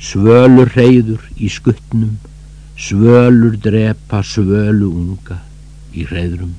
svölur hreyður í skuttnum, svölur drepa svölu unga í hreyðrum.